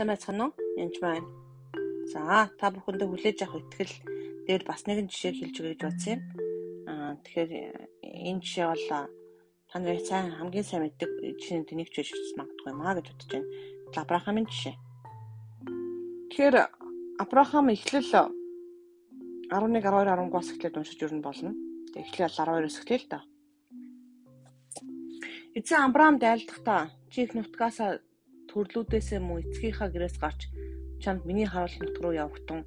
Сайн байцгаана уу? Янж байна. За, та бүхэндээ хүлээж авах итгэл дээр бас нэгэн жишээ хэлж өгье гэж бодсон юм. Аа, тэгэхээр энэ жишээ бол та нарын сайн хамгийн сайн мэддэг жишээ тэнийг ч хийж магадгүй маа гэж бодож байна. Авраамын жишээ. Тэгэхээр Авраам эхлэл 11 12 13-аас эхлээд уншиж өрнө болно. Эхлээл 12-оос эхлэв л та. Эцэг Авраам дайлдахдаа чи их нутгаас төрлүүдээсээ мөн эцгийнхаа гэрээс гарч чамд миний харуул нутг руу явагтун.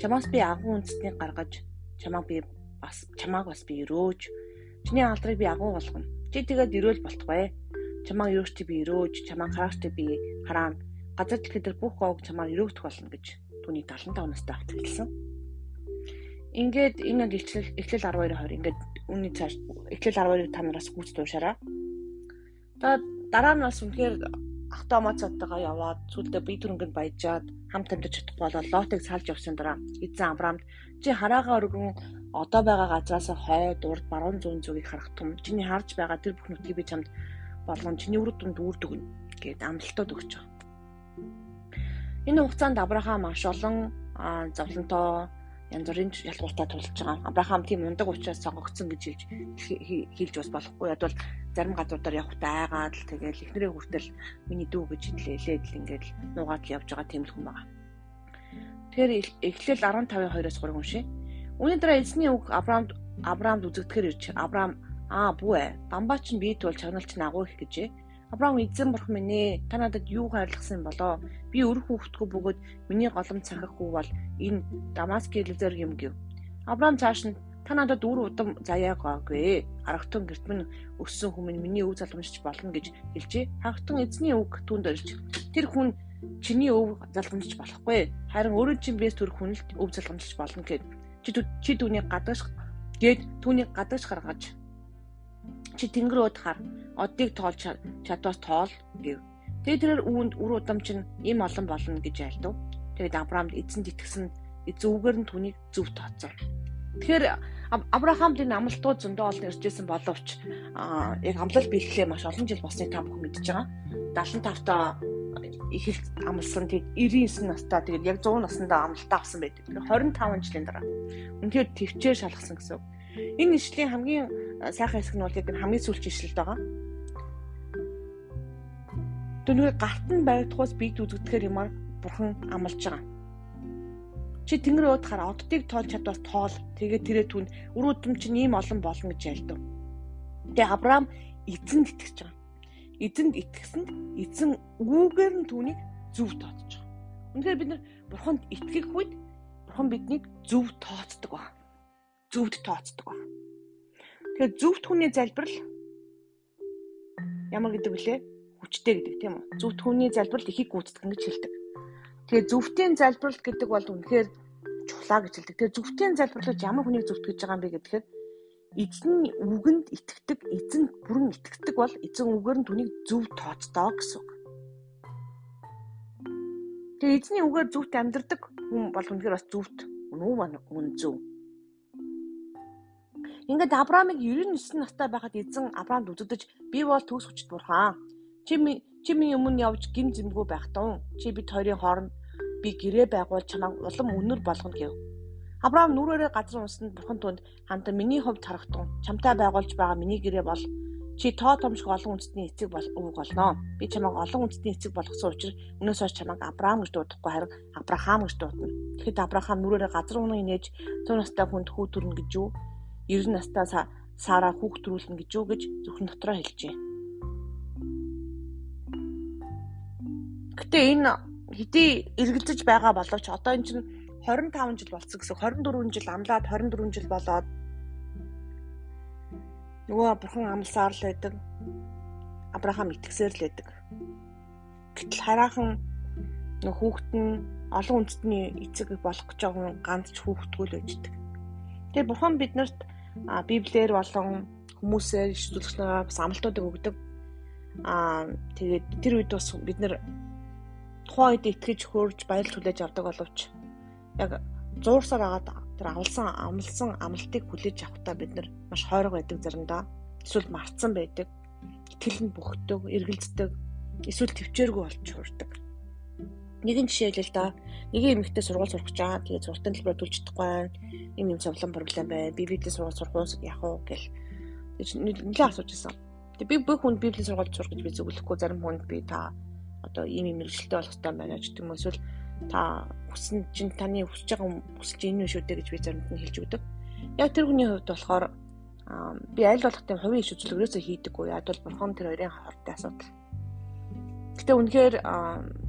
Чамаас би агуу үндэстнийг гаргаж чамааг би бас чамааг бас би өрөөж чиний алдрыг би агуу болгоно. Чи тэгээд өрөөл болтугай. Чамааг өрөөч би өрөөж, чамааг хараач би хараана. Газар дэлхий дээр бүх гоог чамаар өрөөгдөх болно гэж түүний 75 настай авт хэлсэн. Ингээд энэ эхлэл эхлэл 12 20 ингээд үүний цааш эхлэл 12-ыг та нараас гүйцэд уншаараа. За дараа нь бас үнэхээр автоматцаатайгаа яваад сүлдээ бие түрэнгэнд баяжаад хамт амьдарч чадахгүй болоо лотыг салж явсан дараа эзэн Авраамд чи хараагаа өргөн одоо байгаа газраас хойд урд баруун зүүн зүгийг харах тум чиний харж байгаа тэр бүх нүдгийг би чамд болгон чиний үр дүнд үрдэг гэнэ гэд амлалтууд өгч байгаа. Энэ хугацаанд Авраам маш олон зовлонтой янз бүрийн ялгууртаа тулж байгаа. Авраам тийм ундаг учраас сонгогдсон гэж хэлж хэлж бас болохгүй. Ядвал зарим газруудаар явахдаа айгаад л тэгэл эхнэрээ хүртэл миний дүү гэж хэлээд л ингээд нуугаад л явж байгаа тийм л хүн байгаа. Тэгэхээр эхлэл 15-2-оос 3 уншия. Үүний дараа эзний үг Авраамд Авраамд үзэгдэхээр ирж Авраам аа бүү ээ. Бамбаа чинь бие туул чагналч нагуу их гэжээ. Авраам эзэн бурхан минь ээ та надад юу хайрлахсан болоо би өр хүүхдгүү бөгөөд миний голом цахихгүй бол энэ Дамаскийн лизер юм гэв. Авраам цааш нь та надад үр удам заяагаагүй. Харагтун гэрт минь өссөн хүмүүс миний өв залгамжч болно гэж хэлжээ. Харагтун эзний үг түнд орж тэр хүн чиний өв залгамжч болохгүй. Харин өөрөө чинь бэс төр хүн л өв залгамжч болно гэд чи түүнийг гадагш гээд түүнийг гадагш гаргаж чи тэнгэр өөд хар оддыг тоолж чадвас тоол гэв. Тэгээ тэрээр үүнд үр удам чинь им олон болно гэж айлдав. Тэгээд Авраамд эзэнд итгэсэн эзүүгээр нь түүнийг зөв тооцоо. Тэгэхээр Авраамд энэ амлалтууд зөндөө олон иржсэн боловч яг амлалт бэлгэлээ маш олон жил болсныг та бүхэн мэдж байгаа. 75 та их амлсан тэгээд 99 настай тэгээд яг 100 наснда амлалтаа авсан байдаг. 25 жилийн дараа. Үнэхээр төвчээр шалгасан гэсэн. Энэ ишлийн хамгийн сайхан хэсэг нь бол яг хамгийн сүүлч ишлэлд байгаа. Түүнийг гарт нь баригдахаас бийд үзэгдэхээр юмар бурхан амлаж байгаа. Чи тэнгэр уудахаар оддыг тоолж чадвас тоол. Тэгээд тэрэ түн удам чинь ийм олон болно гэж ялдав. Тэгээ Авраам эзэнд итгэж байгаа. Эзэнд итгэсэнд эзэн үүгээр нь түүнийг зөв тооцож байгаа. Үнэхээр бид нар бурханд итгэх үед бурхан биднийг зөв тооцдог ба. Зөвд тооцдог ба. Тэгэхээр зөв түүний залбирал ямар гэдэг вүлээ? Хүчтэй гэдэг тийм үү? Зөв түүний залбирал ихийг гүйцэтгэх гэж хэлдэг. Тэгээ зөвхтийн залбирал гэдэг бол үнэхээр чухлаа гэж хэлдэг. Тэгээ зөвхтийн залбирлаж ямар хүнийг зөвтгөж байгаа юм бэ гэхээр эзэн үгэнд итгэдэг, эзэн бүрэн итгэдэг бол эзэн үгээр нь түүнийг зөв тооцдоо гэсэн үг. Тэгээ эзний үгээр зөвхт амьдрдаг хүн бол үнэхээр бас зөвхт үнэн мөн зөв. Ингээд Авраамыг 99 настай байхад эзэн Авраамд үзэгдэж би бол төгс хүчит бурхан. Чи чи минь өмнө явж гим зэмгүй байх тун. Чи бид хоёрын хооронд би гэрээ байгуул чамайг улам өнөр болгоно гэв. Авраам нүрээрээ газар унсанд бурхан түнд хамтаа миний хувьд харагдсан. Чамтай байгуулж байгаа миний гэрээ бол чи тоо томшиг олон үндэстний эцэг бол өвөг болно. Би чамайг олон үндэстний эцэг болгосон учраас өнөөс хойш чамайг Авраам гэж дуудахгүй харин Авраам гэж дуудана. Тэгэхэд Авраам нүрээрээ газар унаа нээж 100 настай хүнд хүү төрнө гэж юу? 90 настай Сара хүүхд төрүүлнэ гэж юу гэж зөвхөн дотроо хэлжээ. Гэтэ энэ хэдий эргэлзэж байгаа боловч одоо энэ чинь 25 жил болсон гэсэн 24 жил амлаад 24 жил болоод нөгөө бурхан амлсаар л байдаг. Авраам итгэсээр л байдаг. Гэтэл хараахан нөгөө хүүхэд нь олон үндэстний эцэг болох гэж байгаа хүн ганц ч хүүхдгүй л байждаг. Тэгээ бурхан биднэрт библиэр болон хүмүүсээр ишүүлэгчнээ бас амлалтуудыг өгдөг. Аа тэгээд тэр үед бас бид нэр тухайн үед итгэж хөөрж баяр хүлээж авдаг боловч яг зуурсаар агаад тэр авалсан амлсан амлалтыг хүлээж авахдаа бид нар маш хойрог байдаг заримдаа эсвэл марцсан байдаг. Итгэл нь бүхдэг, эргэлздэг, эсвэл төвчээргүй болж хуурдаг. Нэгэн жишээ л да. Нэгэн эмэгтэй сургууль сурах гэж байгаа. Тэгээд сургалтын төлбөрөөр төлж чадахгүй. Ийм юм цовлон проблем байна. Би бидээ сургууль сурах уу яах вэ гэл. Тэгж нэлээд асууж байсан. Тэг би бүх хүнд библийн сургууль сурах гэж би зөвлөхгүй зарим хүнд би та одоо ийм юм мэрэгчлээ болох хэрэгтэй байна гэж юм эсвэл та хүссэн чинь таны хүсэж байгаа хүсэж энэ шүү дээ гэж би заримд нь хэлж өгдөг. Яг тэр хүний хувьд болохоор би аль болох тийм хувийн иш үзүүлгээрээс хийдэггүй. Яг бол бурхан тэр хоёрын хортой асуудал. Гэтэ үнэхээр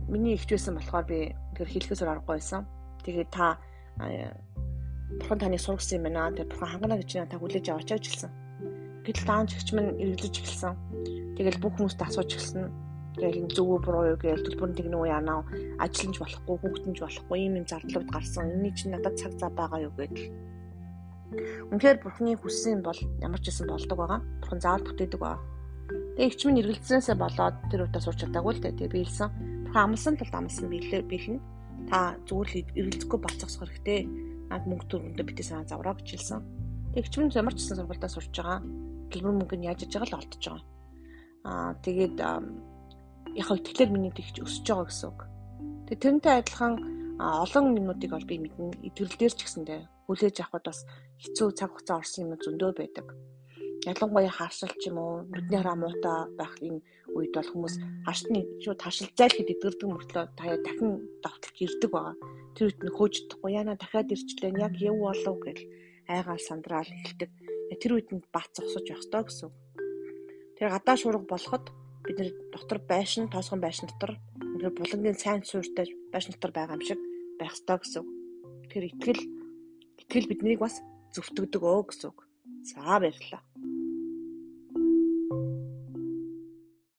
миний ихч байсан болохоор би тэр хэлэхээс аргагүй байсан. Тэгээд та бурхан таны сургасан юм байна. Тэр бурхан хангана гэж та хүлээж аваач хэлсэн. Гэтэл таан чигч минь эргэлж эхэлсэн. Тэгэл бүх хүмүүст асууж эхэлсэн. Тэгэл зөв үү буруу юу гээл төлбөрн тэгнэ үү яанаа ажиллаж болохгүй хүүхдэнж болохгүй юм юм зардлууд гарсан. Энийний чинь надад цаг зав байгаа юу гэдэл. Үнэхээр бурхны хүссэн бол ямар ч юм болдог байгаа. Бурхан заавал бүтээдэг байгаа. Тэгээ ихч минь эргэлзсэнээсээ болоод тэр удаа сурч чадаагүй л дээ. Тэгээ би хэлсэн амлсан тулд амлсан биелээ бэлэн. Та зүгээр л эргэлзэхгүй болцохсох хэрэгтэй. Наад мөнгө төрөндөө битээ санаа завраа гэж хэлсэн. Тэгч мэн ямар ч гэсэн сургуультай сурч байгаа. Төлбөр мөнгө нь яаж иж байгаа л олдож байгаа. Аа тэгээд яг хөө тэгэхээр миний тэгч өсөж байгаа гэсэн үг. Тэгээд тэрнтэй адилхан олон юмнуудыг бол би мэднэ. Итгэл дээр ч гэсэндээ хүлээж авахд бас хэцүү цаг хугацаа орсон юм зөндөө байдаг ялангуяа харшил ч юм уу нүдний хараа муутай байх энэ үед бол хүмүүс харшны шууд харшил зайлхэд идэрдэг мөртлөө таяа дахин давталж ирдэг байгаа. Тэр үед нь хөөждөхгүй яна дахиад ирчлээ яг яв болов гэл айгаал сандраал эхэлдэг. Тэр үед нь бац зогсож явах ёстой гэсэн. Тэр гадаа шуурга болоход бид нэр дотор байшин тоосгон байшин дотор нэр булангийн сайн суурьтай байшин дотор байгаа юм шиг байх ёстой гэсэн. Тэр итгэл итгэл биднийг бас зөвтгдөг өө гэсэн. За баярлалаа.